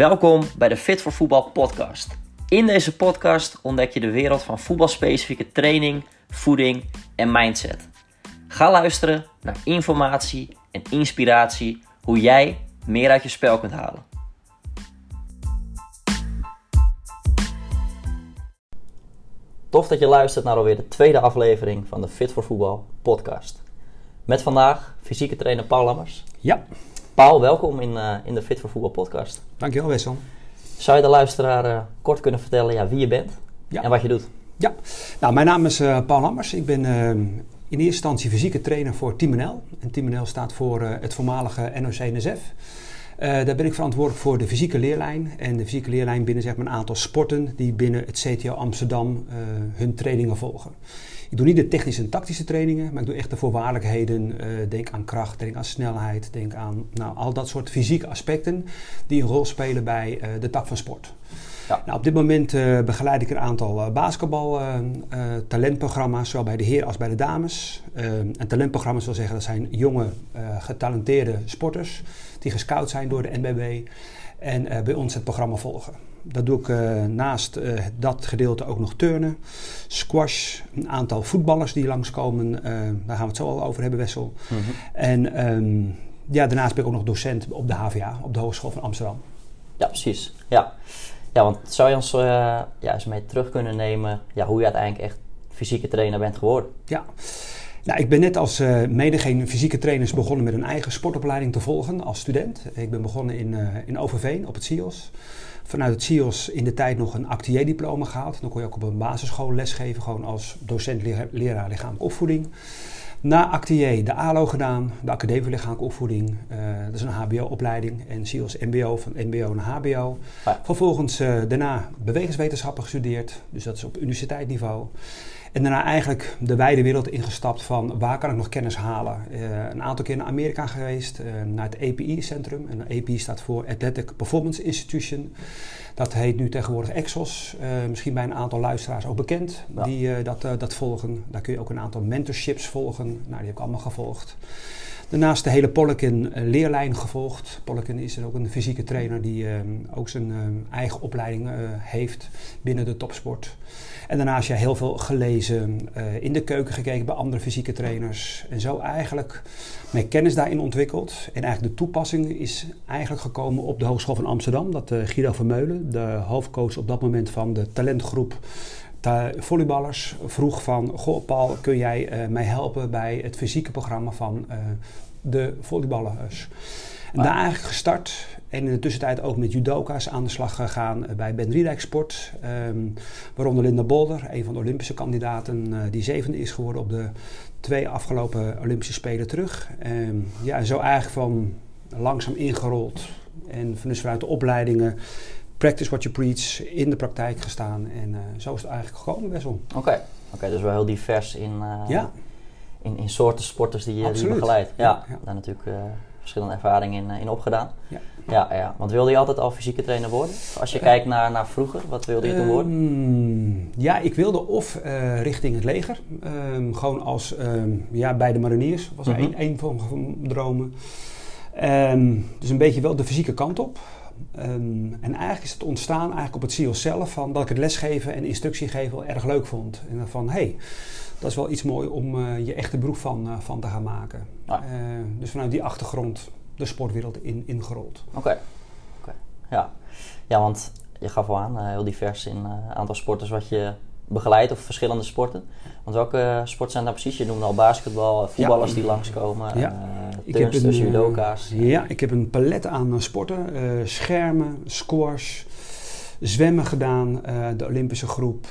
Welkom bij de Fit voor Voetbal podcast. In deze podcast ontdek je de wereld van voetbalspecifieke training, voeding en mindset. Ga luisteren naar informatie en inspiratie hoe jij meer uit je spel kunt halen. Tof dat je luistert naar alweer de tweede aflevering van de Fit voor Voetbal podcast. Met vandaag fysieke trainer Paul Lammers. Ja. Paul, welkom in, uh, in de Fit voor Voetbal podcast. Dankjewel Wessel. Zou je de luisteraar uh, kort kunnen vertellen ja, wie je bent ja. en wat je doet? Ja, nou mijn naam is uh, Paul Lammers. Ik ben in eerste instantie fysieke trainer voor Team NL. En Team NL staat voor het voormalige NOC-NSF. daar ben ik verantwoordelijk voor de fysieke leerlijn. En de fysieke leerlijn binnen zeg maar, een aantal sporten die binnen het CTO Amsterdam hun trainingen volgen. Ik doe niet de technische en tactische trainingen, maar ik doe echt de voorwaardelijkheden. Uh, denk aan kracht, denk aan snelheid, denk aan nou, al dat soort fysieke aspecten die een rol spelen bij uh, de tak van sport. Ja. Nou, op dit moment uh, begeleid ik een aantal basketbal talentprogramma's, zowel bij de heren als bij de dames. en talentprogramma's wil zeggen dat zijn jonge, getalenteerde sporters die gescout zijn door de NBB en bij ons het programma volgen. Dat doe ik uh, naast uh, dat gedeelte ook nog turnen, squash, een aantal voetballers die langskomen. Uh, daar gaan we het zo al over hebben, Wessel. -hmm. En um, ja, daarnaast ben ik ook nog docent op de HVA, op de Hogeschool van Amsterdam. Ja, precies. Ja, ja want zou je ons ja, eens mee terug kunnen nemen ja, hoe je uiteindelijk echt fysieke trainer bent geworden? Ja. Nou, ik ben net als uh, mede geen fysieke trainers begonnen met een eigen sportopleiding te volgen als student. Ik ben begonnen in, uh, in Overveen op het CIOS. Vanuit het CIOS in de tijd nog een actier-diploma gehaald. Dan kon je ook op een basisschool lesgeven, gewoon als docent-leraar lichamelijke opvoeding. Na actier de ALO gedaan, de Academie voor Lichamelijke Opvoeding. Uh, dat is een HBO-opleiding. En CIOS MBO, van MBO naar HBO. Ja. Vervolgens daarna bewegingswetenschappen gestudeerd. Dus dat is op universiteitsniveau. En daarna eigenlijk de wijde wereld ingestapt van waar kan ik nog kennis halen. Uh, een aantal keer naar Amerika geweest, uh, naar het API-centrum. En API staat voor Athletic Performance Institution. Dat heet nu tegenwoordig Exos. Uh, misschien bij een aantal luisteraars ook bekend ja. die dat, dat volgen. Daar kun je ook een aantal mentorships volgen. Nou, die heb ik allemaal gevolgd. Daarnaast de hele Pollekin leerlijn gevolgd. Pollekin is ook een fysieke trainer die uh, ook zijn uh, eigen opleiding uh, heeft binnen de topsport. En daarnaast ja, heel veel gelezen, in de keuken gekeken bij andere fysieke trainers. En zo eigenlijk mijn kennis daarin ontwikkeld. En eigenlijk de toepassing is eigenlijk gekomen op de Hogeschool van Amsterdam. Dat Guido Vermeulen, de hoofdcoach op dat moment van de talentgroep de volleyballers vroeg van... Goh Paul, kun jij uh, mij helpen bij het fysieke programma van uh, de volleyballers? En daar eigenlijk gestart. En in de tussentijd ook met judoka's aan de slag gegaan bij Ben Riedijk Sport. Um, waaronder Linda Bolder, een van de Olympische kandidaten... Uh, die zevende is geworden op de twee afgelopen Olympische Spelen terug. Um, ja, zo eigenlijk van langzaam ingerold. En dus vanuit de opleidingen practice what you preach in de praktijk gestaan. En uh, zo is het eigenlijk gekomen, Wessel. Oké, okay. okay, dus wel heel divers in, uh, ja. in, in soorten sporters die, je, die je begeleidt. Ja, ja, ja. daar natuurlijk verschillende ervaringen in, in opgedaan. Ja. Ja, ja. Want wilde je altijd al fysieke trainer worden? Als je kijkt naar, naar vroeger, wat wilde je toen worden? Um, ja, ik wilde of richting het leger. Um, gewoon als, um, ja, bij de mariniers. was mm -hmm. een, een van mijn dromen. dus een beetje wel de fysieke kant op. Um, en eigenlijk is het ontstaan eigenlijk op het CIOS zelf van dat ik het lesgeven en instructie geven wel erg leuk vond. En van hé, hey, dat is wel iets mooi om uh, je echte beroep van, uh, van te gaan maken. Uh, dus vanuit die achtergrond de sportwereld in, ingerold. Oké, okay. okay. ja. ja, want je gaf al aan, heel divers in aantal sporters wat je begeleidt of verschillende sporten. Want welke sporten zijn daar precies? Je noemde al basketbal, voetballers ja. die langskomen, ja. uh, turnsters, judoka's. Ja, ik heb een palet aan sporten. Uh, schermen, squash, zwemmen gedaan, de Olympische groep,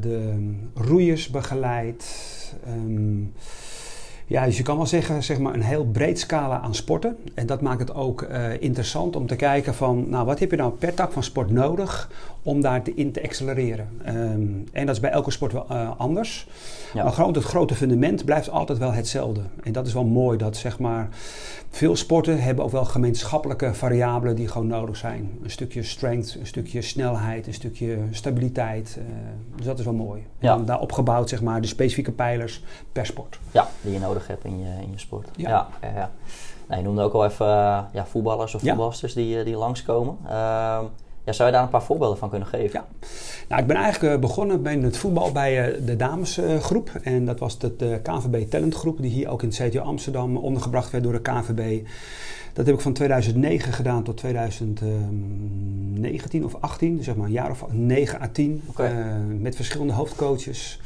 de roeiers begeleid. Um, ja, dus je kan wel zeggen, zeg maar een heel breed scala aan sporten. En dat maakt het ook uh, interessant om te kijken van, nou, wat heb je nou per tak van sport nodig om daar te, accelereren? Um, en dat is bij elke sport wel uh, anders. Ja. Maar gewoon het grote fundament blijft altijd wel hetzelfde. En dat is wel mooi, dat zeg maar, veel sporten hebben ook wel gemeenschappelijke variabelen die gewoon nodig zijn. Een stukje strength, een stukje snelheid, een stukje stabiliteit. Uh, dus dat is wel mooi. Ja. En daarop gebouwd, zeg maar, de specifieke pijlers per sport. Ja, die je nodig hebt in je, in je sport. Ja. ja, ja, Nou, je noemde ook al even ja, voetballers of voetbalsters die, die langskomen. Ja, zou je daar een paar voorbeelden van kunnen geven? Ja. Nou, ik ben eigenlijk begonnen bij het voetbal bij de damesgroep. en dat was de KVB Talentgroep, die hier ook in het CTO Amsterdam ondergebracht werd door de KVB. Dat heb ik van 2009 gedaan tot 2019 of 18, dus zeg maar een jaar of 9 à 10. Okay. Uh, met verschillende hoofdcoaches.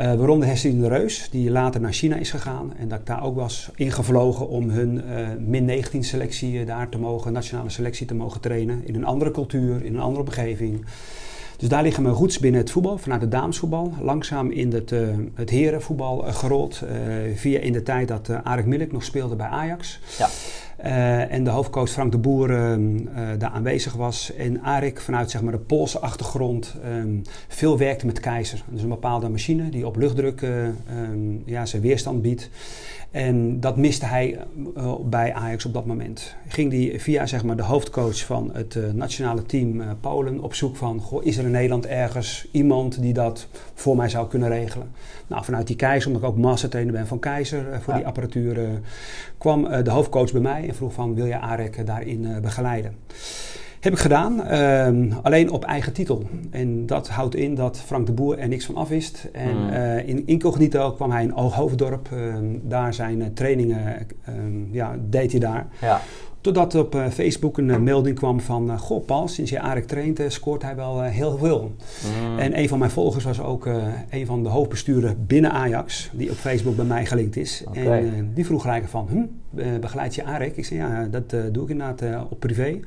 Uh, Hestin de Reus, die later naar China is gegaan. En dat ik daar ook was ingevlogen om hun uh, min 19 selectie daar te mogen, nationale selectie te mogen trainen. In een andere cultuur, in een andere omgeving. Dus daar liggen mijn roots binnen het voetbal, vanuit het damesvoetbal. Langzaam in het, uh, het herenvoetbal gerold. via in de tijd dat Arik Milik nog speelde bij Ajax. Ja. Uh, en de hoofdcoach Frank de Boer uh, daar aanwezig was. En Arik vanuit zeg maar, de Poolse achtergrond um, veel werkte met Keizer. Dus een bepaalde machine die op luchtdruk um, ja, zijn weerstand biedt. En dat miste hij uh, bij Ajax op dat moment. Ging hij via zeg maar, de hoofdcoach van het uh, nationale team uh, Polen op zoek van... Goh, is er in Nederland ergens iemand die dat voor mij zou kunnen regelen? Nou, vanuit die Keizer, omdat ik ook mastertrainer ben van Keizer voor ja. die apparatuur... kwam de hoofdcoach bij mij en vroeg van wil je Arek daarin begeleiden? Heb ik gedaan, uh, alleen op eigen titel. En dat houdt in dat Frank de Boer er niks van afwist. En mm. uh, in incognito kwam hij in Hoofddorp. Uh, daar zijn uh, trainingen, ehm, ja, deed hij daar. Ja. Totdat op Facebook een melding kwam van... Goh Paul, sinds je Arik traint, scoort hij wel heel veel. Mm. En een van mijn volgers was ook een van de hoofdbesturen binnen Ajax... die op Facebook bij mij gelinkt is. Okay. En die vroeg gelijk van, hm, begeleid je Arik? Ik zei, ja, dat doe ik inderdaad op privé.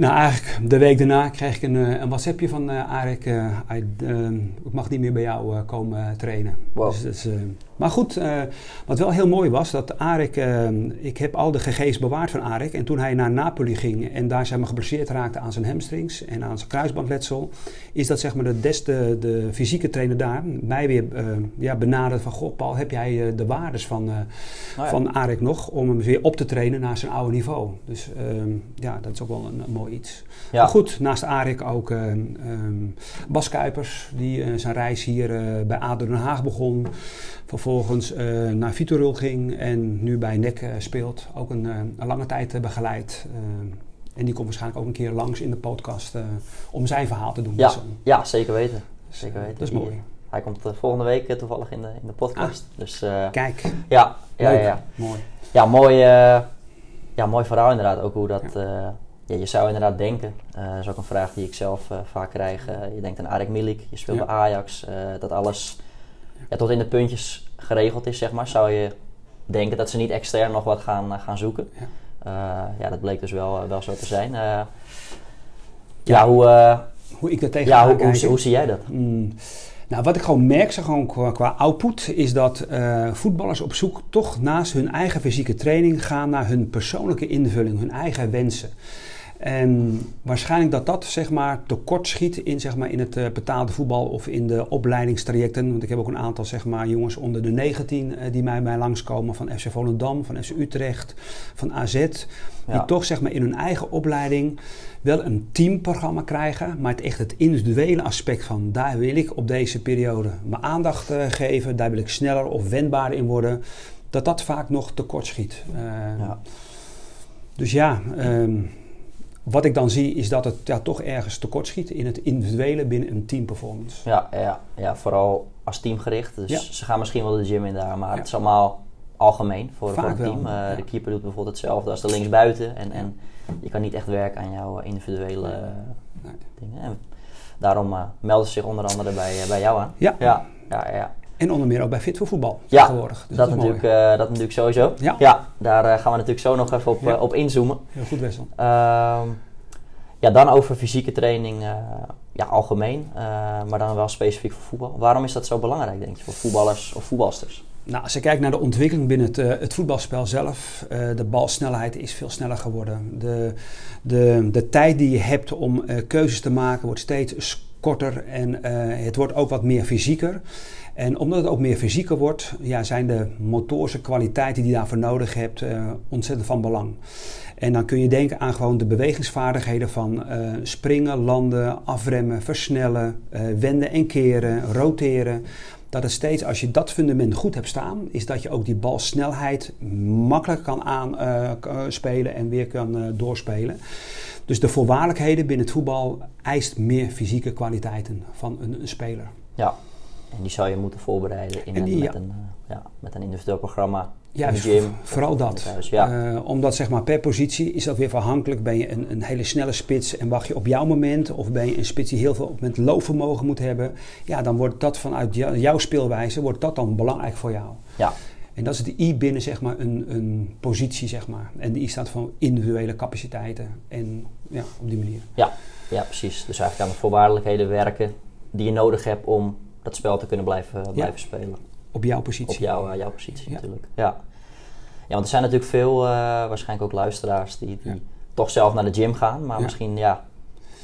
Nou, eigenlijk de week daarna kreeg ik een, een WhatsAppje van uh, Arik. Uh, ik mag niet meer bij jou komen trainen. Wow. Dus, dus maar goed, uh, wat wel heel mooi was, dat Arik, uh, ik heb al de gg's bewaard van Arik. En toen hij naar Napoli ging en daar zeg maar, geblesseerd raakte aan zijn hamstrings en aan zijn kruisbandletsel, is dat zeg maar de, des, de, de fysieke trainer daar mij weer uh, ja, benaderd van, goh Paul, heb jij de waardes van, ja. van Arik nog om hem weer op te trainen naar zijn oude niveau. Dus ehm, ja, dat is ook wel een, een mooi iets. Ja. Maar goed, naast Arik ook um, Bas Kuipers, die zijn reis hier bij ADO Den Haag begon. Vervolgens uh, naar Vitorul ging en nu bij NEC uh, speelt. Ook een, uh, een lange tijd begeleid. en die komt waarschijnlijk ook een keer langs in de podcast om zijn verhaal te doen. Ja, ja zeker weten. Zeker weten. Dat is mooi. Hij komt volgende week toevallig in de, in de podcast. Ah, dus, kijk. Ja, ja, ja, ja. Mooi. Ja, mooi, ja, mooi verhaal inderdaad. Ook hoe dat... Ja. Ja, je zou inderdaad denken, dat is ook een vraag die ik zelf vaak krijg. Je denkt aan Arik Milik, je speelt bij Ajax, dat alles ja, tot in de puntjes geregeld is, zeg maar, zou je denken dat ze niet extern nog wat gaan, eh, gaan zoeken. Ja. Uh, ja, dat bleek dus wel, wel zo te zijn. Ja, hoe, hoe ik dat tegen ja, hoe, hoe, hoe, zie jij dat? Mm. Nou, wat ik gewoon merk, zeg, gewoon qua, qua output, is dat voetballers op zoek toch naast hun eigen fysieke training gaan naar hun persoonlijke invulling, hun eigen wensen. En waarschijnlijk dat dat zeg maar tekort schiet in, zeg maar, in het uh, betaalde voetbal of in de opleidingstrajecten. Want ik heb ook een aantal zeg maar, jongens onder de 19 uh, die mij, mij langskomen van FC Volendam, van FC Utrecht, van AZ. Die toch zeg maar, in hun eigen opleiding wel een teamprogramma krijgen. Maar het echt het individuele aspect van daar wil ik op deze periode mijn aandacht uh, geven. Daar wil ik sneller of wendbaarder in worden. Dat dat vaak nog tekort schiet. Ja. Dus ja... Um, wat ik dan zie is dat het ja, toch ergens tekort schiet in het individuele binnen een teamperformance. Ja, ja, ja vooral als teamgericht. Dus ze gaan misschien wel de gym in daar, maar het is allemaal algemeen voor, voor een team. Uh, de keeper doet bijvoorbeeld hetzelfde als de linksbuiten. En, en je kan niet echt werken aan jouw individuele nee. dingen. En daarom uh, melden ze zich onder andere bij, uh, bij jou aan. Ja. ja. Ja, ja, En onder meer ook bij Fit voor Voetbal ja, tegenwoordig. Dus dat, dat, natuurlijk, uh, dat natuurlijk sowieso. Ja. ja daar uh, gaan we natuurlijk zo nog even op, ja. uh, op inzoomen. Heel goed, Wessel. Ehm, ja, dan over fysieke training ja, algemeen, maar dan wel specifiek voor voetbal. Waarom is dat zo belangrijk, denk je, voor voetballers of voetbalsters? Nou, als je kijkt naar de ontwikkeling binnen het, het voetbalspel zelf, de balsnelheid is veel sneller geworden. De, de, de tijd die je hebt om keuzes te maken wordt steeds korter en het wordt ook wat meer fysieker. En omdat het ook meer fysieker wordt, ja, zijn de motorische kwaliteiten die je daarvoor nodig hebt uh, ontzettend van belang. En dan kun je denken aan gewoon de bewegingsvaardigheden van uh, springen, landen, afremmen, versnellen, uh, wenden en keren, roteren. dat het steeds, als je dat fundament goed hebt staan, is dat je ook die balsnelheid makkelijk kan aanspelen en weer kan doorspelen. Dus de voorwaardelijkheden binnen het voetbal eist meer fysieke kwaliteiten van een, een speler. Ja, en die zou je moeten voorbereiden in een, met, een, ja, met een individueel programma ja, gym. vooral dat. ja. Uh, omdat zeg maar per positie is dat weer afhankelijk. Ben je een, een, hele snelle spits en wacht je op jouw moment? Of ben je een spits die heel veel op met loopvermogen moet hebben? Ja, dan wordt dat vanuit jouw speelwijze wordt dat dan belangrijk voor jou. Ja. En dat is de I binnen zeg maar een, een positie zeg maar. En de I staat voor individuele capaciteiten. En ja, op die manier. Ja, ja precies. Dus eigenlijk aan de voorwaardelijkheden werken die je nodig hebt om dat spel te kunnen blijven, blijven spelen. Op jouw positie. Op jouw, uh, jouw positie natuurlijk. Ja. ja, want er zijn natuurlijk veel, uh, waarschijnlijk ook luisteraars, die, die toch zelf naar de gym gaan, maar misschien ja,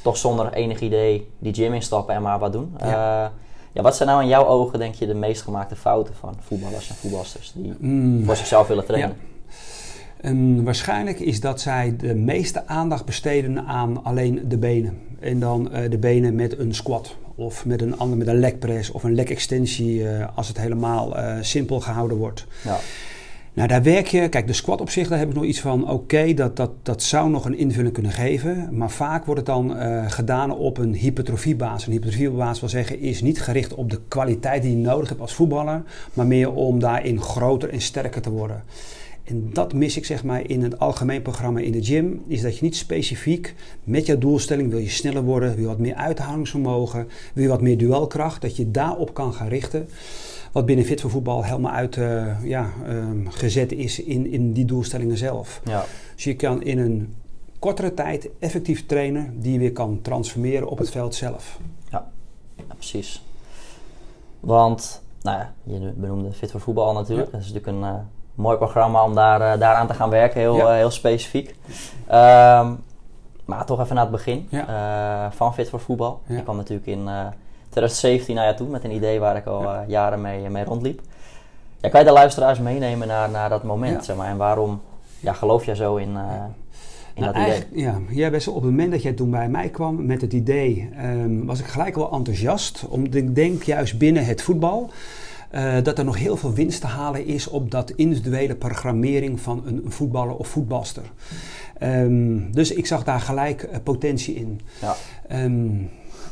toch zonder enig idee die gym instappen en maar wat doen. Ja. Uh, ja, wat zijn nou in jouw ogen, denk je, de meest gemaakte fouten van voetballers en voetbalsters die mm. voor zichzelf willen trainen? Um, waarschijnlijk is dat zij de meeste aandacht besteden aan alleen de benen. En dan uh, de benen met een squat of met een ander met een leg press of een leg extensie uh, als het helemaal uh, simpel gehouden wordt. Ja. Nou, daar werk je. Kijk, de squat op zich, daar heb ik nog iets van. Oké, okay, dat, dat, dat zou nog een invulling kunnen geven. Maar vaak wordt het dan uh, gedaan op een hypertrofiebasis. Een hypertrofiebasis wil zeggen, is niet gericht op de kwaliteit die je nodig hebt als voetballer. Maar meer om daarin groter en sterker te worden. En dat mis ik zeg maar in het algemeen programma in de gym. Is dat je niet specifiek met jouw doelstelling wil je sneller worden, wil je wat meer uithoudingsvermogen, wil je wat meer duelkracht, dat je daarop kan gaan richten. Wat binnen Fit voor Voetbal helemaal uit uh, ja, um, gezet is in, in die doelstellingen zelf. Ja. Dus je kan in een kortere tijd effectief trainen die je weer kan transformeren op het veld zelf. Ja, ja precies. Want, nou ja, je benoemde Fit voor Voetbal natuurlijk. Dat is natuurlijk een... Mooi programma om daar, uh, daaraan te gaan werken, heel, ja. uh, heel specifiek. Um, maar toch even naar het begin uh, van Fit voor Voetbal. Ik kwam natuurlijk in 2017 naar je toe met een idee waar ik al jaren mee, mee rondliep. Ja, kan je de luisteraars meenemen naar, naar dat moment, zeg maar, en waarom ja, geloof jij zo in, in nou, dat idee? Ja, jij best op het moment dat jij toen bij mij kwam met het idee, um, was ik gelijk wel enthousiast. Omdat ik denk juist binnen het voetbal... Uh, dat er nog heel veel winst te halen is op dat individuele programmering van een, een voetballer of voetbalster. Um, dus ik zag daar gelijk uh, potentie in. Ja. Um,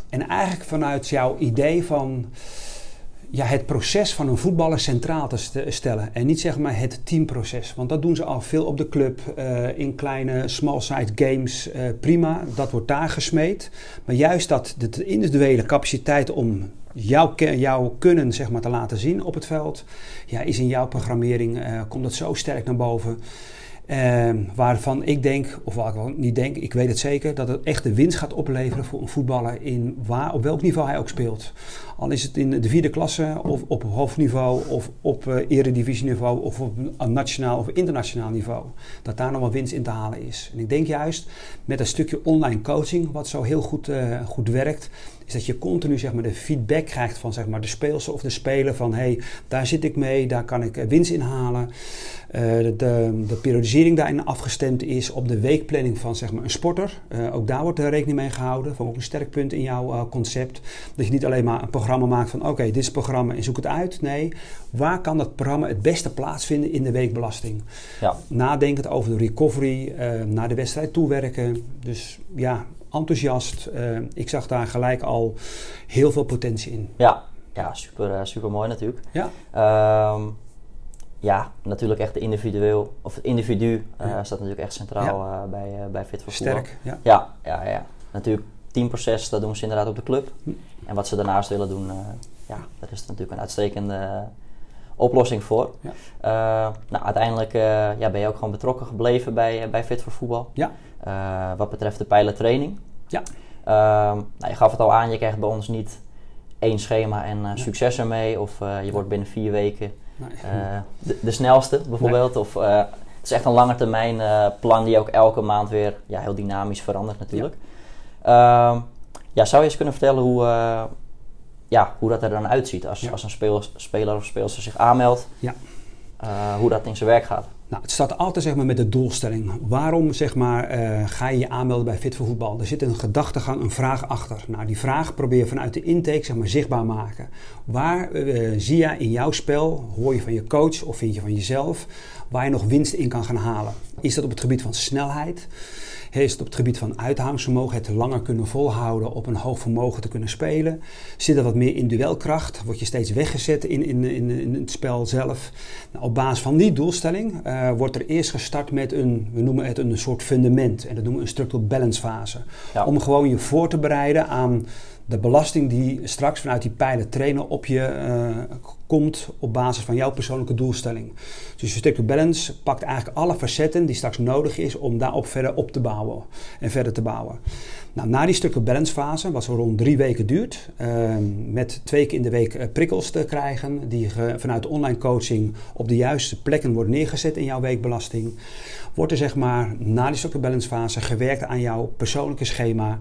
en eigenlijk vanuit jouw idee van ja, het proces van een voetballer centraal te stellen. En niet zeg maar het teamproces. Want dat doen ze al veel op de club. Uh, in kleine small-side games. Uh, prima, dat wordt daar gesmeed. Maar juist dat de individuele capaciteit om jouw, jouw kunnen zeg maar, te laten zien op het veld. Ja, is in jouw programmering, uh, komt dat zo sterk naar boven. Uh, waarvan ik denk, of waar ik wel niet denk, ik weet het zeker, dat het echt de winst gaat opleveren voor een voetballer in waar, op welk niveau hij ook speelt. Al is het in de vierde klasse, of op hoofdniveau, of op uh, eredivisieniveau, of op een nationaal of internationaal niveau. Dat daar nog wel winst in te halen is. En ik denk juist met een stukje online coaching, wat zo heel goed, uh, goed werkt, is dat je continu zeg maar, de feedback krijgt van zeg maar, de speelster of de speler van hey, daar zit ik mee, daar kan ik winst in halen. Uh, de, de, de, periodisering daarin afgestemd is op de weekplanning van zeg maar, een sporter. Uh, ook daar wordt er rekening mee gehouden. Van ook een sterk punt in jouw concept. Dat je niet alleen maar een programma maakt van oké, okay, dit is het programma en zoek het uit. Nee, waar kan dat programma het beste plaatsvinden in de weekbelasting? Ja. Nadenkend over de recovery, naar de wedstrijd toewerken. Dus ja, enthousiast. ik zag daar gelijk al heel veel potentie in. Ja, ja super, super mooi natuurlijk. Ja. Um, ja, natuurlijk echt de individueel, of het individu uh, staat natuurlijk echt centraal ja. uh, bij, uh, bij Fit voor Sterk, ja. ja. Ja, ja, Natuurlijk, teamproces, dat doen ze inderdaad op de club. Hm. En wat ze daarnaast willen doen, ja, daar is natuurlijk een uitstekende oplossing voor. Ja. nou, uiteindelijk ja, ben je ook gewoon betrokken gebleven bij, bij Fit voor Voetbal. Ja. wat betreft de pijlentraining. Ja. Ehm, nou, je gaf het al aan, je krijgt bij ons niet één schema en succes ermee. Of je wordt binnen vier weken de, de, snelste bijvoorbeeld. Of, het is echt een lange termijn plan die ook elke maand weer ja, heel dynamisch verandert natuurlijk. Ja. Ehm, ja, zou je eens kunnen vertellen hoe, ja, hoe dat er dan uitziet als, ja. als een speel, speler of speelster zich aanmeldt? Ja. hoe dat in zijn werk gaat? Nou, het start altijd zeg maar, met de doelstelling. Waarom zeg maar, eh, ga je je aanmelden bij Fit voor Voetbal? Er zit een gedachtegang, een vraag achter. Nou, die vraag probeer je vanuit de intake zeg maar, zichtbaar maken. Waar uh, zie je in jouw spel, hoor je van je coach of vind je van jezelf, waar je nog winst in kan gaan halen? Is dat op het gebied van snelheid? Is het op het gebied van uithoudingsvermogen, het langer kunnen volhouden, op een hoog vermogen te kunnen spelen? Zit er wat meer in duelkracht? Word je steeds weggezet in, in, in, in het spel zelf? Nou, op basis van die doelstelling uh, wordt er eerst gestart met een, we noemen het een soort fundament. En dat noemen we een structural balance fase. Ja. Om gewoon je voor te bereiden aan de belasting die straks vanuit die pijlen trainen op je uh, komt op basis van jouw persoonlijke doelstelling. Dus je to balance pakt eigenlijk alle facetten die straks nodig is om daarop verder op te bouwen en verder te bouwen. Nou, na die stuk balance fase, wat zo rond drie weken duurt, uh, met twee keer in de week uh, prikkels te krijgen, die vanuit online coaching op de juiste plekken worden neergezet in jouw weekbelasting, wordt er zeg maar na die stuk balance fase gewerkt aan jouw persoonlijke schema.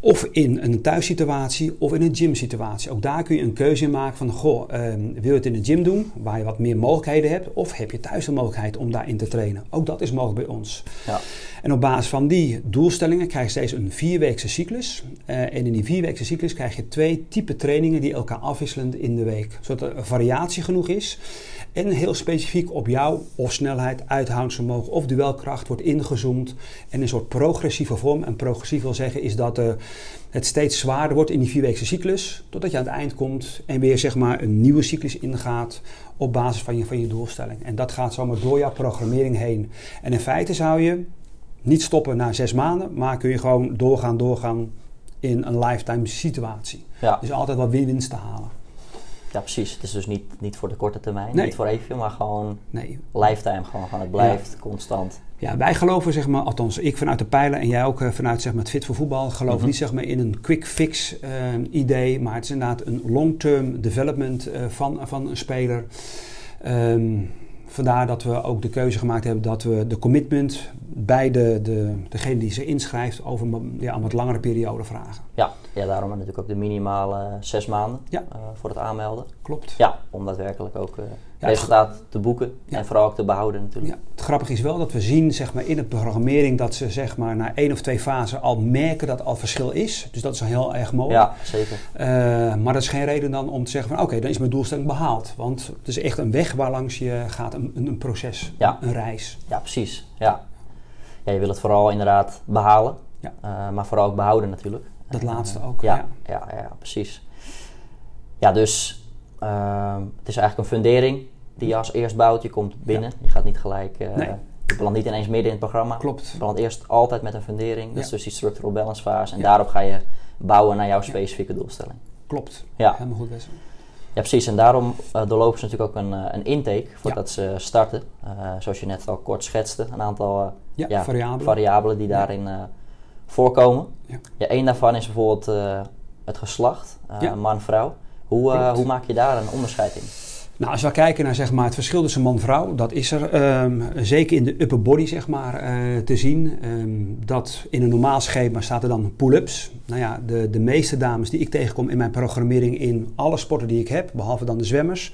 Of in een thuissituatie of in een gymsituatie. Ook daar kun je een keuze in maken van, goh, uh, wil je het in de gym doen, waar je wat meer mogelijkheden hebt, of heb je thuis de mogelijkheid om daarin te trainen? Ook dat is mogelijk bij ons. Ja. En op basis van die doelstellingen krijg je steeds een vierweekse cyclus. Uh, en in die vierweekse cyclus krijg je twee type trainingen die elkaar afwisselen in de week. Zodat er variatie genoeg is en heel specifiek op jou of snelheid, uithoudingsvermogen of duelkracht wordt ingezoomd. En een soort progressieve vorm. En progressief wil zeggen is dat uh, het steeds zwaarder wordt in die vierweekse cyclus. Totdat je aan het eind komt en weer zeg maar een nieuwe cyclus ingaat op basis van je, van je doelstelling. En dat gaat zomaar door jouw programmering heen. En in feite zou je niet stoppen na zes maanden, maar kun je gewoon doorgaan, doorgaan in een lifetime situatie. Ja. Dus altijd wat win-winst te halen. Ja, precies. Het is dus niet, niet voor de korte termijn, niet voor even, maar gewoon nee. lifetime. Gewoon, gewoon het blijft constant. Ja, wij geloven, zeg maar, althans ik vanuit de pijlen en jij ook eh, vanuit zeg maar, het Fit voor Voetbal, geloven mm niet zeg maar, in een quick fix uh, idee, maar het is inderdaad een long-term development uh, van, van een speler. Um, vandaar dat we ook de keuze gemaakt hebben dat we de commitment bij de, de, degene die ze inschrijft over ja, een wat langere periode vragen. Ja, ja daarom natuurlijk ook de minimale zes maanden ja. uh, voor het aanmelden. Klopt. Ja, om daadwerkelijk ook uh, ja, resultaat te boeken en vooral ook te behouden natuurlijk. Ja, het grappige is wel dat we zien zeg maar, in de programmering dat ze zeg maar, na één of twee fasen al merken dat al verschil is. Dus dat is heel erg mooi. Ja, zeker. Uh, maar dat is geen reden dan om te zeggen van oké, dan is mijn doelstelling behaald. Want het is echt een weg waar langs je gaat, een, een proces, ja. een reis. Ja, precies. Ja. ja, je wil het vooral inderdaad behalen, ja. Uh, maar vooral ook behouden natuurlijk. Dat laatste ook. Ja, ja. ja, ja, precies. Ja, dus uh, het is eigenlijk een fundering die je als eerst bouwt. Je komt binnen, je gaat niet gelijk... Nee. Je belandt niet ineens midden in het programma. Klopt. Je belandt eerst altijd met een fundering. Dat is dus die structural balance fase. En daarop ga je bouwen naar jouw specifieke doelstelling. Klopt. Ja. Helemaal goed best. Ja, precies. En daarom uh, doorlopen ze natuurlijk ook een, uh, een intake voordat ze starten. Uh, zoals je net al kort schetste, een aantal ja, variabelen. variabelen. die daarin voorkomen. Ja. ja, één daarvan is bijvoorbeeld het geslacht, man-vrouw. Hoe, hoe maak je daar een onderscheid in? Nou, als we kijken naar zeg maar, het verschil tussen man en vrouw, dat is er um, zeker in de upper body zeg maar, uh, te zien. Um, dat in een normaal schema staat er dan pull-ups. Nou ja, de, de meeste dames die ik tegenkom in mijn programmering in alle sporten die ik heb, behalve dan de zwemmers,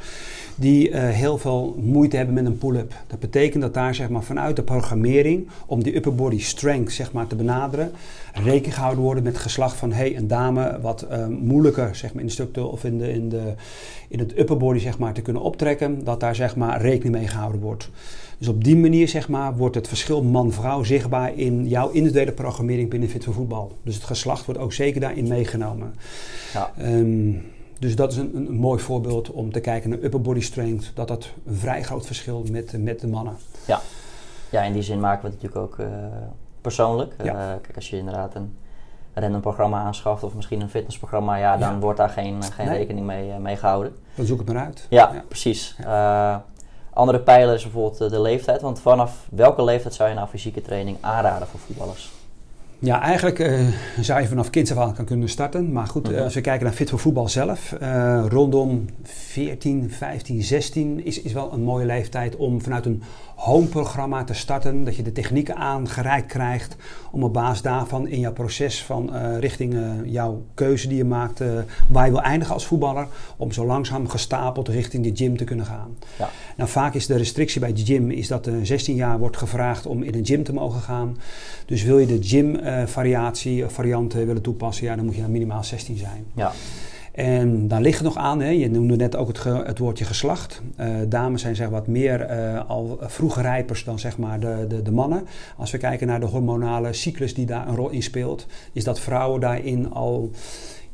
die uh, heel veel moeite hebben met een pull-up. Dat betekent dat daar zeg maar, vanuit de programmering, om die upper body strength zeg maar, te benaderen, rekening gehouden worden met geslacht van hey, een dame wat uh, moeilijker zeg maar, in de structuur of in, de, in, de, in het upper body zeg maar, te kunnen optrekken, dat daar zeg maar, rekening mee gehouden wordt. Dus op die manier zeg maar, wordt het verschil man-vrouw zichtbaar in jouw individuele programmering binnen Fit voor Voetbal. Dus het geslacht wordt ook zeker daarin meegenomen. Ja. Um, dus dat is een, een, mooi voorbeeld om te kijken naar upper body strength. Dat dat een vrij groot verschil met, met de mannen. Ja. ja, in die zin maken we het natuurlijk ook uh, persoonlijk. Ja. Uh, kijk, als je inderdaad een random programma aanschaft of misschien een fitnessprogramma, ja, dan ja. wordt daar geen, geen nee. rekening mee, uh, mee gehouden. Dan zoek het maar uit. Ja, ja. precies. andere pijler is bijvoorbeeld de leeftijd. Want vanaf welke leeftijd zou je nou fysieke training aanraden voor voetballers? Ja, eigenlijk uh, zou je vanaf kinds af aan kan kunnen starten. Maar goed, mhm. als we kijken naar Fit voor Voetbal zelf, rondom 14, 15, 16 is, is wel een mooie leeftijd om vanuit een home-programma te starten. Dat je de technieken aangereikt krijgt om op basis daarvan in jouw proces van uh, richting uh, jouw keuze die je maakt, uh, waar je wil eindigen als voetballer, om zo langzaam gestapeld richting de gym te kunnen gaan. Ja. Nou, vaak is de restrictie bij de gym is dat 16 jaar wordt gevraagd om in een gym te mogen gaan. Dus wil je de gym variatie, varianten willen toepassen, ja, dan moet je dan minimaal 16 zijn. Ja. En dan ligt het nog aan, hè, je noemde net ook het, het woordje geslacht. Uh, dames zijn zeg wat meer uh, al vroege rijpers dan zeg maar de, de, de, mannen. Als we kijken naar de hormonale cyclus die daar een rol in speelt, is dat vrouwen daarin al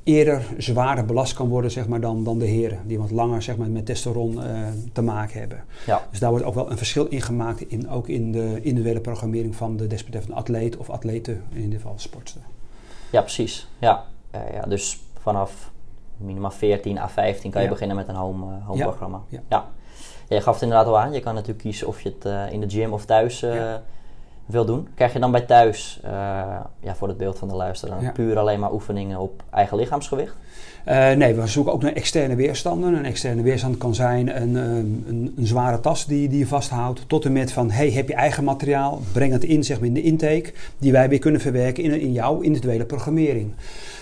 eerder zwaarder belast kan worden zeg maar, dan, dan de heren. Die wat langer zeg maar, met testosteron uh, te maken hebben. Ja. Dus daar wordt ook wel een verschil in gemaakt, in, ook in de individuele programmering van de desbetreffende atleet of atleten, in dit geval sportster. Ja, precies. Ja. ja, dus vanaf minimaal 14 à 15 kan je beginnen met een home, uh, home programma. Ja. ja. je gaf het inderdaad al aan. Je kan natuurlijk kiezen of je het uh, in de gym of thuis uh, wil doen. Krijg je dan bij thuis, ja, voor het beeld van de luisteraar, puur alleen maar oefeningen op eigen lichaamsgewicht? nee, we zoeken ook naar externe weerstanden. Een externe weerstand kan zijn een, een, een, zware tas die, die je vasthoudt. Tot en met van, hey, heb je eigen materiaal? Breng het in zeg maar, in de intake. Die wij weer kunnen verwerken in, in jouw individuele programmering.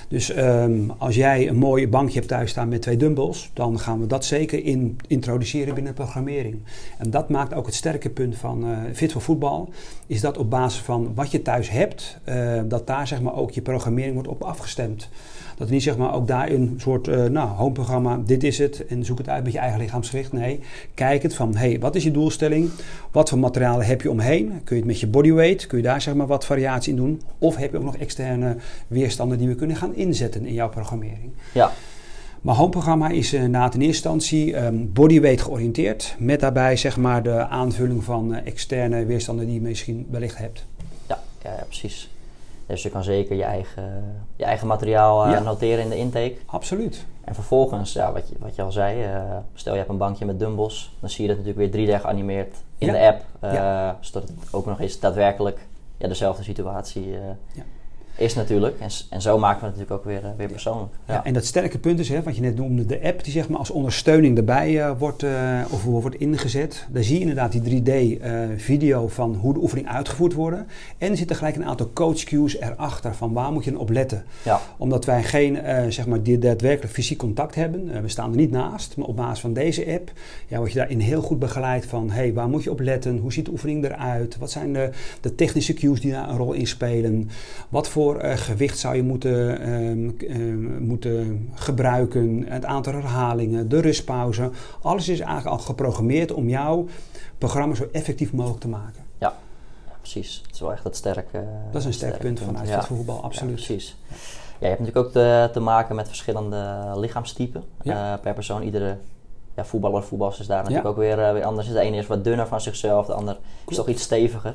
Dus um, als jij een mooi bankje hebt thuis staan met twee dumbbells, dan gaan we dat zeker in, introduceren binnen programmering. En dat maakt ook het sterke punt van uh, Fit voor Voetbal, is dat op basis van wat je thuis hebt, uh, dat daar zeg maar ook je programmering wordt op afgestemd. Dat niet zeg maar ook daar een soort uh, nou, homeprogramma, dit is het en zoek het uit met je eigen lichaamsgewicht. Nee, kijk het van, hey, wat is je doelstelling? Wat voor materialen heb je omheen? Kun je het met je bodyweight, kun je daar zeg maar wat variatie in doen? Of heb je ook nog externe weerstanden die we kunnen gaan inzetten in jouw programmering? Ja. Maar homeprogramma is uh, na in eerste instantie um, bodyweight georiënteerd. Met daarbij zeg maar de aanvulling van uh, externe weerstanden die je misschien wellicht hebt. Ja, ja, ja precies. Dus je kan zeker je eigen, je eigen materiaal uh, noteren in de intake. Absoluut. En vervolgens, ja, wat, je, wat je al zei, stel je hebt een bankje met dumbbells, dan zie je dat natuurlijk weer 3D geanimeerd in de app. Zodat het ook nog eens daadwerkelijk ja, dezelfde situatie is natuurlijk. En, en zo maken we het natuurlijk ook weer, uh, weer persoonlijk. Ja. ja. en dat sterke punt is, hè, wat je net noemde, de app die zeg maar als ondersteuning erbij uh, wordt, uh, of wordt ingezet. Daar zie je inderdaad die 3D-video van hoe de oefening uitgevoerd wordt. En er zitten gelijk een aantal coach cues erachter van waar moet je op letten. Ja. Omdat wij geen zeg maar, daadwerkelijk fysiek contact hebben. we staan er niet naast, maar op basis van deze app ja, word je daarin heel goed begeleid van hey, waar moet je op letten? Hoe ziet de oefening eruit? Wat zijn de, de technische cues die daar een rol in spelen? Wat voor uh, gewicht zou je moeten, ehm, ehm, moeten gebruiken, het aantal herhalingen, de rustpauze. Alles is eigenlijk al geprogrammeerd om jouw programma zo effectief mogelijk te maken. Ja, ja precies. Het is wel echt het sterke. Dat is een sterk punt vanuit het voetbal, absoluut. precies. Ja, je hebt natuurlijk ook te, te maken met verschillende lichaamstypen uh, per persoon. Iedere ja, voetballer, voetballers is daar natuurlijk ook weer, uh, weer anders. De ene is wat dunner van zichzelf, de ander is toch iets steviger.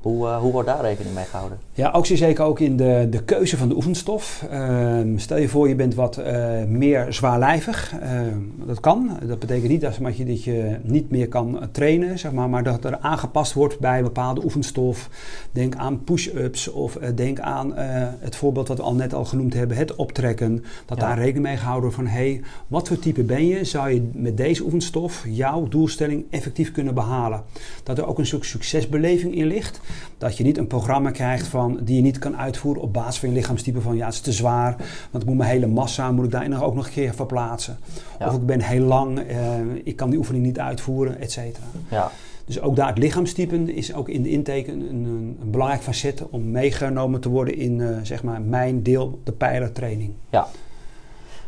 Hoe, uh, hoe wordt daar rekening mee gehouden? Ja, ook zeker ook in de, de keuze van de oefenstof. Uh, stel je voor, je bent wat uh, meer zwaarlijvig. Ehm, dat kan. Dat betekent niet dat, je, dat je niet meer kan trainen, zeg maar, maar dat er aangepast wordt bij een bepaalde oefenstof. Denk aan push-ups of eh, denk aan het voorbeeld wat we al net al genoemd hebben, het optrekken. Dat daar rekening mee gehouden wordt van, hé, hey, wat voor type ben je? Zou je met deze oefenstof jouw doelstelling effectief kunnen behalen? Dat er ook een soort succesbeleving in ligt. Dat je niet een programma krijgt van, die je niet kan uitvoeren op basis van je lichaamstype. Van ja, het is te zwaar, want ik moet mijn hele massa moet ik daar ook nog een keer verplaatsen. Of ik ben heel lang, uh, ik kan die oefening niet uitvoeren, et cetera. Ja. Dus ook daar het lichaamstype is ook in de intake een, een, een belangrijk facet om meegenomen te worden in uh, zeg maar mijn deel, de pijlertraining. Ja.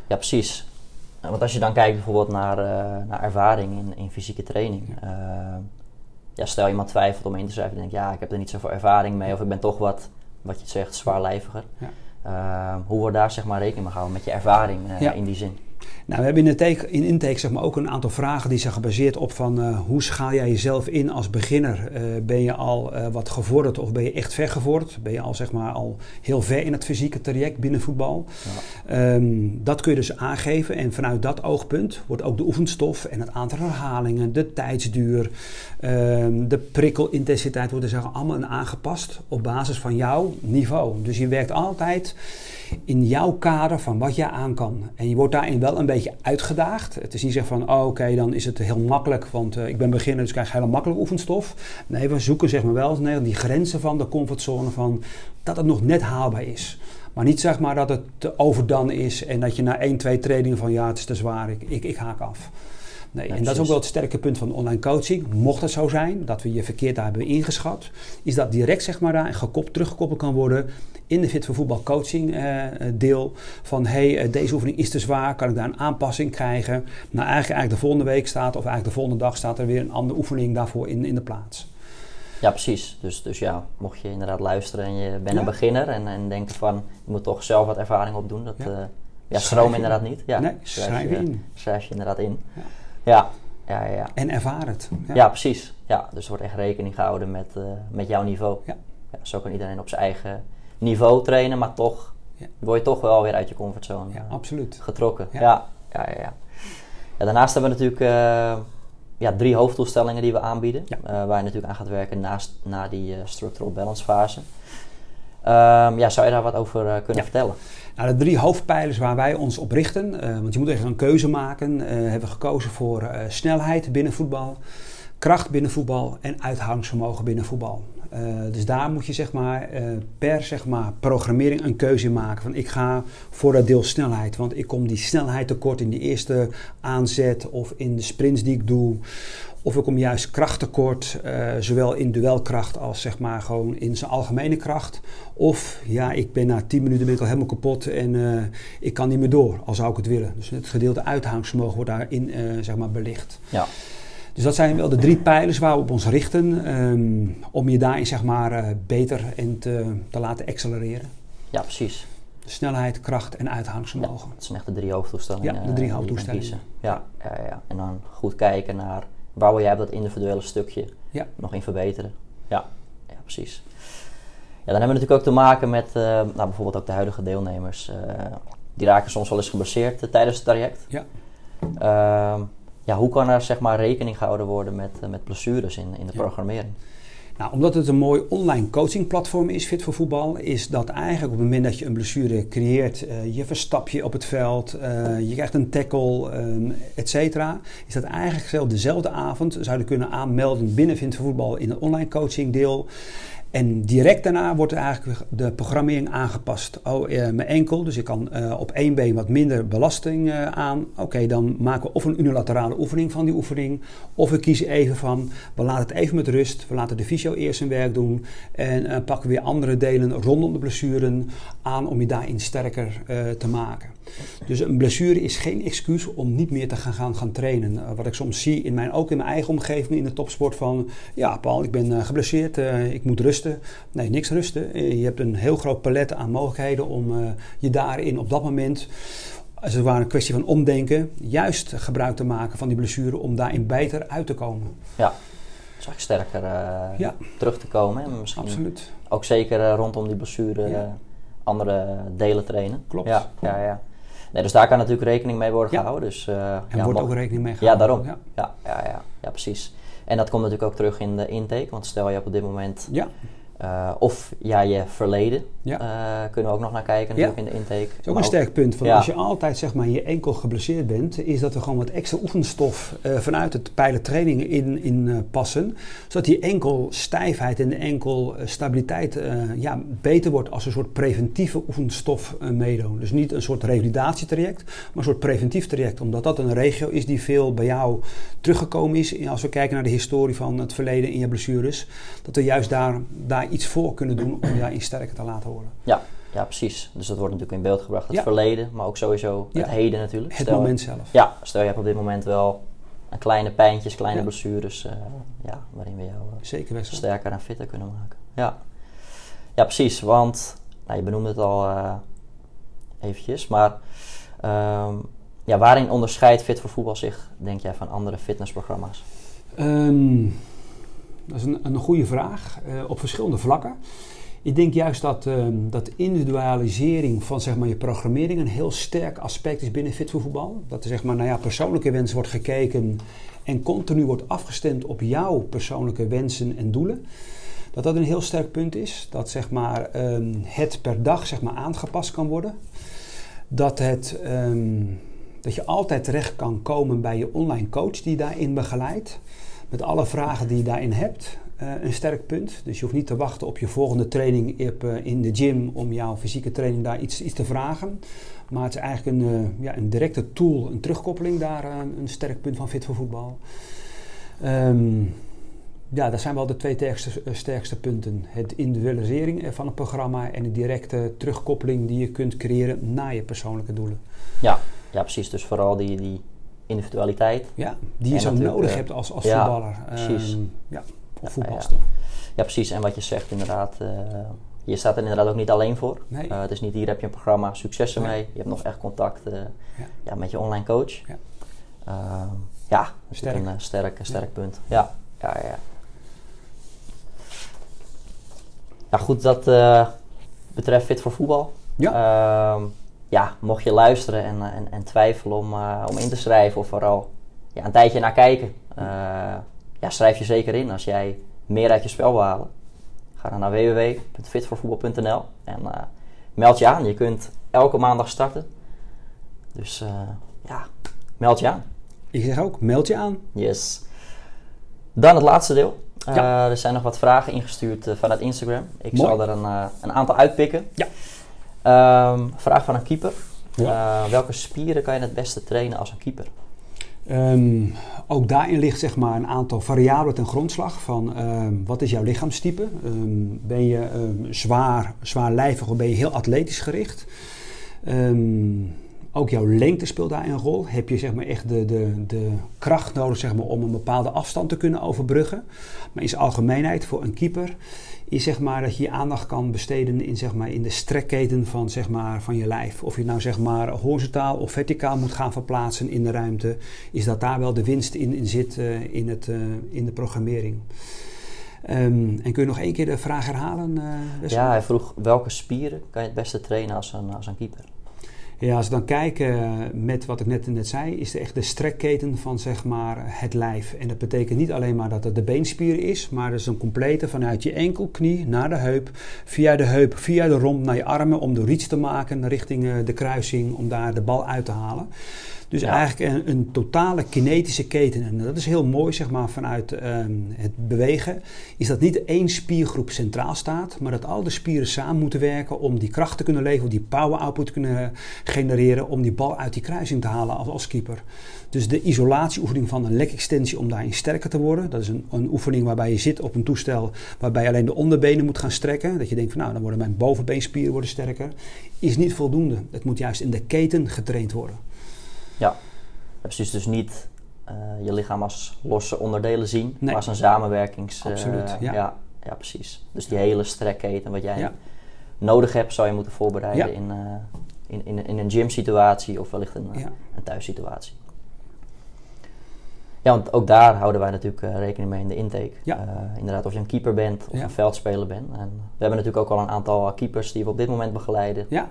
ja, precies. Want als je dan kijkt bijvoorbeeld naar, uh, naar ervaring in, in fysieke training. Ja ja, stel iemand twijfelt om in te schrijven, denk ja, ik heb er niet zoveel ervaring mee of ik ben toch wat, wat je zegt, zwaarlijviger. Ja. Uh, hoe wordt daar zeg maar rekening mee gehouden met je ervaring uh, in die zin? Nou, we hebben in, de in intake zeg maar, ook een aantal vragen die zijn gebaseerd op van uh, hoe schaal jij jezelf in als beginner? Uh, ben je al uh, wat gevorderd of ben je echt ver gevorderd? Ben je al, zeg maar, al heel ver in het fysieke traject binnen voetbal? Ja. Um, dat kun je dus aangeven en vanuit dat oogpunt wordt ook de oefenstof en het aantal herhalingen, de tijdsduur, um, de prikkelintensiteit worden zeg, allemaal aangepast op basis van jouw niveau. Dus je werkt altijd in jouw kader van wat jij aan kan. En je wordt daarin wel een beetje uitgedaagd. Het is niet zeggen van, oh, oké, dan is het heel makkelijk, want uh, ik ben beginner, dus ik krijg hele makkelijk oefenstof. Nee, we zoeken zeg maar wel die grenzen van de comfortzone van dat het nog net haalbaar is. Maar niet zeg maar dat het te overdan is en dat je na 1, 2 trainingen van ja, het is te zwaar, ik, ik haak af. Nee, en dat is ook wel het sterke punt van online coaching. Mocht het zo zijn dat we je verkeerd daar hebben ingeschat, is dat direct zeg maar daar gekoppeld, teruggekoppeld kan worden in de Fit voor Voetbal coaching uh, deel. Van hey, uh, deze oefening is te zwaar, kan ik daar een aanpassing krijgen? Nou, eigenlijk, eigenlijk de volgende week staat, of eigenlijk de volgende dag staat er weer een andere oefening daarvoor in, in de plaats. Ja, precies. Dus, dus ja, mocht je inderdaad luisteren en je bent ja. een beginner en, en denken van je moet toch zelf wat ervaring opdoen, dat ja. ja schroom inderdaad niet. Ja, nee, schrijf, je in. Schrijf je inderdaad in. Ja. Ja, ja, ja. En ervaar het. Ja. ja, precies. Ja, dus er wordt echt rekening gehouden met, uh, met jouw niveau. Ja. ja. Zo kan iedereen op zijn eigen niveau trainen, maar toch ja. word je toch wel weer uit je comfortzone ja, absoluut. getrokken. Ja. Ja, ja, ja, ja. daarnaast hebben we natuurlijk uh, ja, drie hoofddoelstellingen die we aanbieden. Uh, waar je natuurlijk aan gaat werken naast, na die structural balance fase. Um, ja, zou je daar wat over kunnen vertellen? Nou, de drie hoofdpijlers waar wij ons op richten, uh, want je moet echt een keuze maken, uh, hebben we gekozen voor snelheid binnen voetbal, kracht binnen voetbal en uithoudingsvermogen binnen voetbal. dus daar moet je zeg maar, per zeg maar, programmering een keuze in maken. Van ik ga voor dat deel snelheid, want ik kom die snelheid tekort in die eerste aanzet of in de sprints die ik doe. Of ik kom juist krachttekort, uh, zowel in duelkracht als zeg maar gewoon in zijn algemene kracht. Of ja, ik ben na 10 minuten ben ik al helemaal kapot en uh, ik kan niet meer door, al zou ik het willen. Dus het gedeelte uithoudingsvermogen wordt daarin uh, zeg maar belicht. Ja. Dus dat zijn wel de drie pijlers waar we op ons richten um, om je daarin zeg maar beter en te, te laten accelereren. Ja, precies. Snelheid, kracht en uithoudingsvermogen. Ja, dat zijn echt de drie hoofddoelstellingen. Ja, de drie hoofddoelstellingen. Ja, ja, ja, en dan goed kijken naar waar wil jij dat individuele stukje ja. nog in verbeteren. Ja, ja precies. Ja, dan hebben we natuurlijk ook te maken met uh, nou, bijvoorbeeld ook de huidige deelnemers. Uh, die raken soms wel eens geblesseerd uh, tijdens het traject. Ja. Ehm, ja, hoe kan er zeg maar rekening gehouden worden met, met blessures in, in de programmering? Nou, omdat het een mooi online coachingplatform is, Fit voor Voetbal, is dat eigenlijk op het moment dat je een blessure creëert, uh, je verstap je op het veld, uh, je krijgt een tackle, um, et cetera, is dat eigenlijk zelf dezelfde avond zouden kunnen aanmelden binnen Fit voor Voetbal in het online coaching deel. En direct daarna wordt eigenlijk de programmering aangepast. Oh, eh, mijn enkel, dus ik kan uh, op één been wat minder belasting uh, aan. Oké, dan maken we of een unilaterale oefening van die oefening. Of we kiezen even van, we laten het even met rust. We laten de fysio eerst zijn werk doen. En uh, pakken weer andere delen rondom de blessuren aan om je daarin sterker te maken. Dus een blessure is geen excuus om niet meer te gaan, gaan, gaan trainen. Wat ik soms zie, in mijn, ook in mijn eigen omgeving in de topsport, van ja Paul, ik ben geblesseerd, ik moet rusten. Nee, niks rusten. Je hebt een heel groot palet aan mogelijkheden om je daarin op dat moment als het ware een kwestie van omdenken, juist gebruik te maken van die blessure om daarin beter uit te komen. Ja, zag sterker uh, ja. terug te komen. En misschien Absoluut. Ook zeker uh, rondom die blessure ja. andere delen trainen. Klopt. Ja, ja, ja. Nee, dus daar kan natuurlijk rekening mee worden gehouden. Dus, en wordt ook rekening mee gehouden. Ja, daarom. Ja. Ja, ja, ja, ja, precies. En dat komt natuurlijk ook terug in de intake. Want stel je op dit moment ja. Uh, of ja, je verleden. Ja. Uh, kunnen we ook nog naar kijken natuurlijk in de intake. Dat is ook een sterk punt. Van Als je altijd zeg maar, je enkel geblesseerd bent, is dat er gewoon wat extra oefenstof uh, vanuit het pijlen trainingen in, in passen. Zodat die enkel stijfheid en de enkel stabiliteit ja, beter wordt als een soort preventieve oefenstof meedoen. Dus niet een soort revalidatietraject, maar een soort preventief traject. Omdat dat een regio is die veel bij jou teruggekomen is. Als we kijken naar de historie van het verleden in je blessures. Dat we juist daar, daar iets voor kunnen doen om daarin sterker te laten horen. Ja, ja, precies. Dus dat wordt natuurlijk in beeld gebracht, het verleden, maar ook sowieso het heden natuurlijk. Het moment zelf. Ja, stel je hebt op dit moment wel een kleine pijntjes, kleine blessures, uh, ja, waarin we jou uh, Zeker sterker en fitter kunnen maken. Ja, ja precies, want nou, je benoemde het al uh, eventjes, maar um, ja, waarin onderscheidt Fit voor Voetbal zich, denk jij, van andere fitnessprogramma's? Ehm, dat is een, een goede vraag. Uh, op verschillende vlakken. Ik denk juist dat, ehm, dat individualisering van zeg maar, je programmering een heel sterk aspect is binnen Fit Voetbal. Dat er zeg maar, nou ja, persoonlijke wensen wordt gekeken en continu wordt afgestemd op jouw persoonlijke wensen en doelen. Dat dat een heel sterk punt is. Dat zeg maar, ehm, het per dag zeg maar, aangepast kan worden. Dat, het, ehm, dat je altijd terecht kan komen bij je online coach die daarin begeleidt. Met alle vragen die je daarin hebt. Uh, een sterk punt. Dus je hoeft niet te wachten op je volgende training eh, in de gym om jouw fysieke training daar iets, iets te vragen. Maar het is eigenlijk een, uh, ja, een directe tool, een terugkoppeling daar, een sterk punt van Fit voor Voetbal. Um, ja, dat zijn wel de twee sterkste, sterkste punten. Het individualisering van het programma en de directe terugkoppeling die je kunt creëren naar je persoonlijke doelen. Ja, ja precies. Dus vooral die, die individualiteit. Ja, die je zo nodig hebt als, als ja, voetballer. Precies. Um, ja, of voetbalster. Ja, ja, precies. En wat je zegt inderdaad, uh, je staat er inderdaad ook niet alleen voor. Nee. Uh, het is niet hier heb je een programma, succes ermee. Nee. Je hebt nog echt contact uh, ja. ja. met je online coach. Ja, ja sterk. een sterk, sterk punt. Ja, ja, ja. Nou goed, dat betreft Fit voor Voetbal. Ja. Uh, ja, mocht je luisteren en, en, en twijfelen om, uh, om in te schrijven of vooral ja, een tijdje naar kijken, ja, schrijf je zeker in als jij meer uit je spel wil halen. Ga dan naar www.fitvoorvoetbal.nl en meld je aan. Je kunt elke maandag starten. Dus ja, meld je aan. Ik zeg ook, meld je aan. Yes. Dan het laatste deel. Ja. Uh, er zijn nog wat vragen ingestuurd uh, vanuit Instagram. Ik Mooi. zal er een, uh, een, aantal uitpikken. Ja. Um, vraag van een keeper. Ja. welke spieren kan je het beste trainen als een keeper? Um, ook daarin ligt zeg maar, een aantal variabelen ten grondslag van um, wat is jouw lichaamstype? ben je zwaar, zwaarlijvig of ben je heel atletisch gericht? Ook jouw lengte speelt daar een rol. Heb je zeg maar, echt de, de, de kracht nodig zeg maar, om een bepaalde afstand te kunnen overbruggen. Maar in zijn algemeenheid voor een keeper is zeg maar, dat je je aandacht kan besteden in, zeg maar, in de strekketen van, zeg maar, van je lijf. Of je nou zeg maar, horizontaal of verticaal moet gaan verplaatsen in de ruimte. Is dat daar wel de winst in, zit uh, in, het, uh, in de programmering. Um, en kun je nog één keer de vraag herhalen? Uh, ja, hij vroeg welke spieren kan je het beste trainen als een, als een keeper? Ja, als we dan kijken met wat ik net, net zei, is het echt de strekketen van zeg maar, het lijf. En dat betekent niet alleen maar dat het de beenspier is, maar het is een complete vanuit je enkel, knie naar de heup, via de heup, via de romp naar je armen om de reach te maken richting de kruising, om daar de bal uit te halen. Dus ja. eigenlijk een, een, totale kinetische keten. En dat is heel mooi, zeg maar, vanuit um, het bewegen. Is dat niet één spiergroep centraal staat, maar dat al de spieren samen moeten werken om die kracht te kunnen leveren, die power output te kunnen genereren, om die bal uit die kruising te halen als, als keeper. Dus de isolatieoefening van een lekextensie om daarin sterker te worden. Dat is een, een, oefening waarbij je zit op een toestel waarbij je alleen de onderbenen moet gaan strekken. Dat je denkt van nou, dan worden mijn bovenbeenspieren worden sterker. Is niet voldoende. Het moet juist in de keten getraind worden. Ja, precies. Dus niet uh, je lichaam als losse onderdelen zien, nee. maar als een samenwerkings... Absoluut, uh, ja. ja. ja. precies. Dus die hele strekketen wat jij ja. nodig hebt, zou je moeten voorbereiden ja. in, uh, in, in, in, een gym-situatie of wellicht een, een thuissituatie. Ja, want ook daar houden wij natuurlijk rekening mee in de intake. Ja. Inderdaad, of je een keeper bent of een veldspeler bent. En we hebben natuurlijk ook al een aantal keepers die we op dit moment begeleiden. Ja.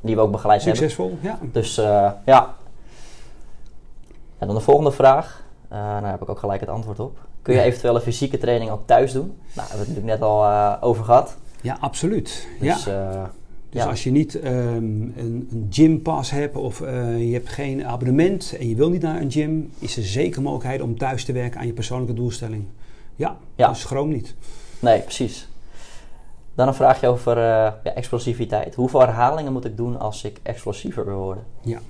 Die we ook begeleid Succesvol, hebben. ja. Dus ja. En dan de volgende vraag. daar heb ik ook gelijk het antwoord op. Kun je eventueel een fysieke training ook thuis doen? Nou, daar hebben we het natuurlijk net al over gehad. Ja, absoluut. Dus, ja. Dus ja. als je niet um, een, een gympass hebt of je hebt geen abonnement en je wil niet naar een gym, is er zeker mogelijkheid om thuis te werken aan je persoonlijke doelstelling. Ja, ja. dus schroom niet. Nee, precies. Dan een vraagje over ja, explosiviteit. Hoeveel herhalingen moet ik doen als ik explosiever wil worden? Ja,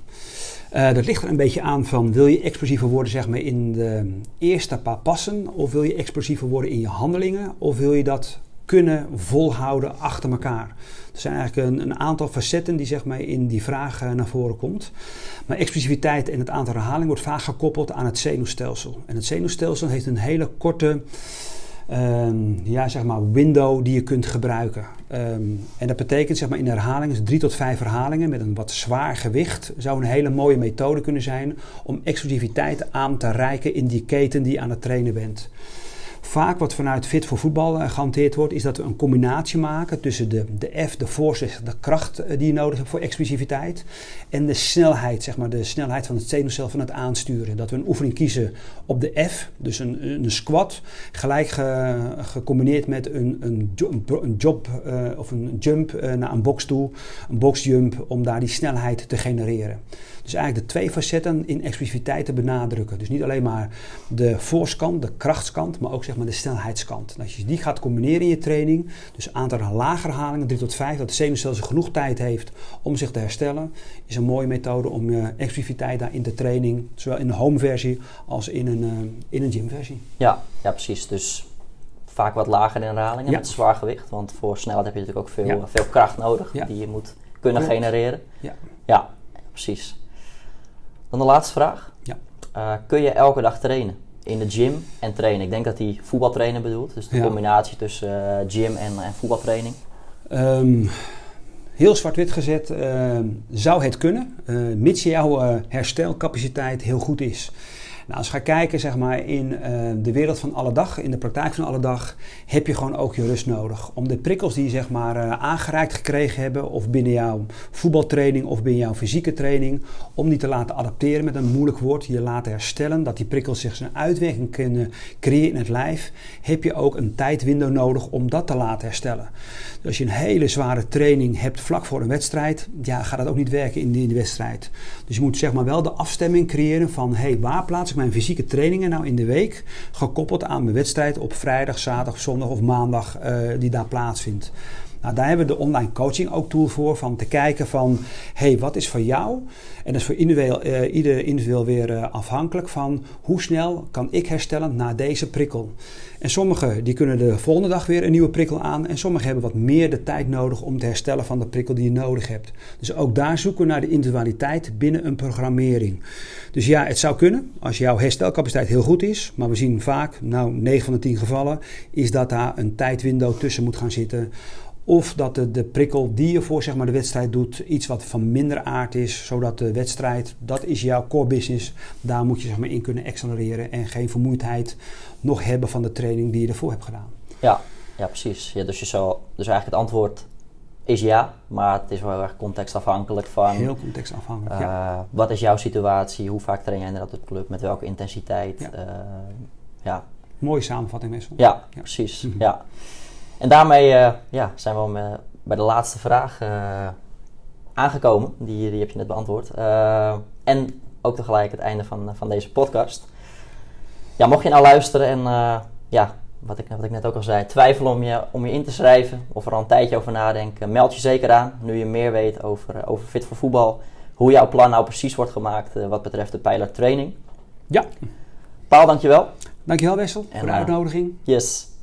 uh, dat ligt er een beetje aan van wil je explosiever worden zeg maar, in de eerste paar passen of wil je explosiever worden in je handelingen of wil je dat kunnen volhouden achter elkaar. Er zijn eigenlijk een, een, aantal facetten die zeg maar, in die vraag uh, naar voren komt. Maar explosiviteit en het aantal herhalingen wordt vaak gekoppeld aan het zenuwstelsel. En het zenuwstelsel heeft een hele korte ehm, ja, zeg maar window die je kunt gebruiken. Ehm, en dat betekent zeg maar in herhalingen, dus drie tot vijf herhalingen met een wat zwaar gewicht, zou een hele mooie methode kunnen zijn om explosiviteit aan te reiken in die keten die je aan het trainen bent. Vaak wat vanuit Fit voor Voetbal uh, gehanteerd wordt, is dat we een combinatie maken tussen de, de F, de force, de kracht uh, die je nodig hebt voor explosiviteit, en de snelheid, zeg maar, de snelheid van het zenuwcel van het aansturen. Dat we een oefening kiezen op de F, dus een, een squat, gelijk ge, gecombineerd met een, een, een job uh, of een jump naar een box toe, een boxjump, om daar die snelheid te genereren. Dus eigenlijk de twee facetten in explosiviteit te benadrukken. Dus niet alleen maar de voorskant, de krachtskant, maar ook zeg maar de snelheidskant. En als je die gaat combineren in je training, dus een aantal lagere herhalingen, 3 tot 5, dat de zenuwstelsel genoeg tijd heeft om zich te herstellen, is een mooie methode om je explosiviteit daar in de training, zowel in de home versie als in een, uh, in een gym versie. Ja, ja, precies. Dus vaak wat lager in herhalingen ja. met zwaar gewicht. Want voor snelheid heb je natuurlijk ook veel, ja. veel kracht nodig ja. die je moet kunnen genereren. Ja. ja, precies. Dan de laatste vraag. Ja. Uh, kun je elke dag trainen? In de gym en trainen. Ik denk dat hij voetbaltrainen bedoelt. Dus de ja. combinatie tussen uh, gym en, en voetbaltraining. Um, heel zwart-wit gezet uh, zou het kunnen. mits jouw herstelcapaciteit heel goed is. Nou, als je gaat kijken zeg maar, in uh, de wereld van alle dag, in de praktijk van alle dag, heb je gewoon ook je rust nodig. Om de prikkels die je zeg maar, uh, aangereikt gekregen hebben, of binnen jouw voetbaltraining of binnen jouw fysieke training, om die te laten adapteren met een moeilijk woord, je laten herstellen, dat die prikkels zich zijn uitwerking kunnen creëren in het lijf, heb je ook een tijdwindow nodig om dat te laten herstellen. Dus als je een hele zware training hebt vlak voor een wedstrijd, ja, gaat dat ook niet werken in de, in de wedstrijd. Dus je moet zeg maar wel de afstemming creëren van, hey, waar plaats mijn fysieke trainingen nou in de week, gekoppeld aan mijn wedstrijd op vrijdag, zaterdag, zondag of maandag uh, die daar plaatsvindt. Nou, daar hebben we de online coaching ook tool voor, van te kijken van, hey, wat is voor jou? En dat is voor individueel, uh, ieder individueel weer uh, afhankelijk van hoe snel kan ik herstellen na deze prikkel. En sommigen die kunnen de volgende dag weer een nieuwe prikkel aan. En sommigen hebben wat meer de tijd nodig om te herstellen van de prikkel die je nodig hebt. Dus ook daar zoeken we naar de individualiteit binnen een programmering. Dus ja, het zou kunnen als jouw herstelcapaciteit heel goed is. Maar we zien vaak, nou 9 van de 10 gevallen, is dat daar een tijdwindow tussen moet gaan zitten. Of dat de, de prikkel die je voor zeg maar, de wedstrijd doet iets wat van minder aard is. Zodat de wedstrijd, dat is jouw core business. Daar moet je zeg maar, in kunnen accelereren. En geen vermoeidheid nog hebben van de training die je ervoor hebt gedaan. Ja, ja precies. Ja, dus, je zou, dus eigenlijk het antwoord is ja. Maar het is wel erg contextafhankelijk van... Heel contextafhankelijk, uh, ja. Wat is jouw situatie? Hoe vaak train jij inderdaad op de club? Met welke intensiteit? Ja. Uh, ja. Mooie samenvatting, Wessel. Ja, ja, precies. Mm -hmm. ja. En daarmee uh, ja, zijn we uh, bij de laatste vraag uh, aangekomen. Die, die heb je net beantwoord. en ook tegelijk het einde van, van deze podcast. Ja, mocht je nou luisteren en ja, wat ik, wat ik net ook al zei, twijfelen om je, om je in te schrijven of er al een tijdje over nadenken, meld je zeker aan. Nu je meer weet over, over Fit voor Voetbal, hoe jouw plan nou precies wordt gemaakt wat betreft de pijler training. Ja. Paul, dankjewel. Dankjewel Wessel en, voor de uitnodiging. yes,